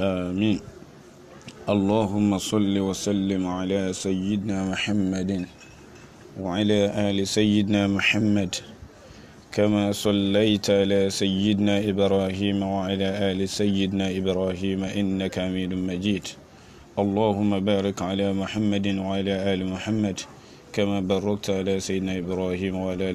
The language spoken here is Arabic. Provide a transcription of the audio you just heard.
آمين. اللهم صل وسلم على سيدنا محمد وعلى آل سيدنا محمد كما صليت على سيدنا إبراهيم وعلى آل سيدنا إبراهيم إنك حميد مجيد. اللهم بارك على محمد وعلى آل محمد كما باركت على سيدنا إبراهيم وعلى آل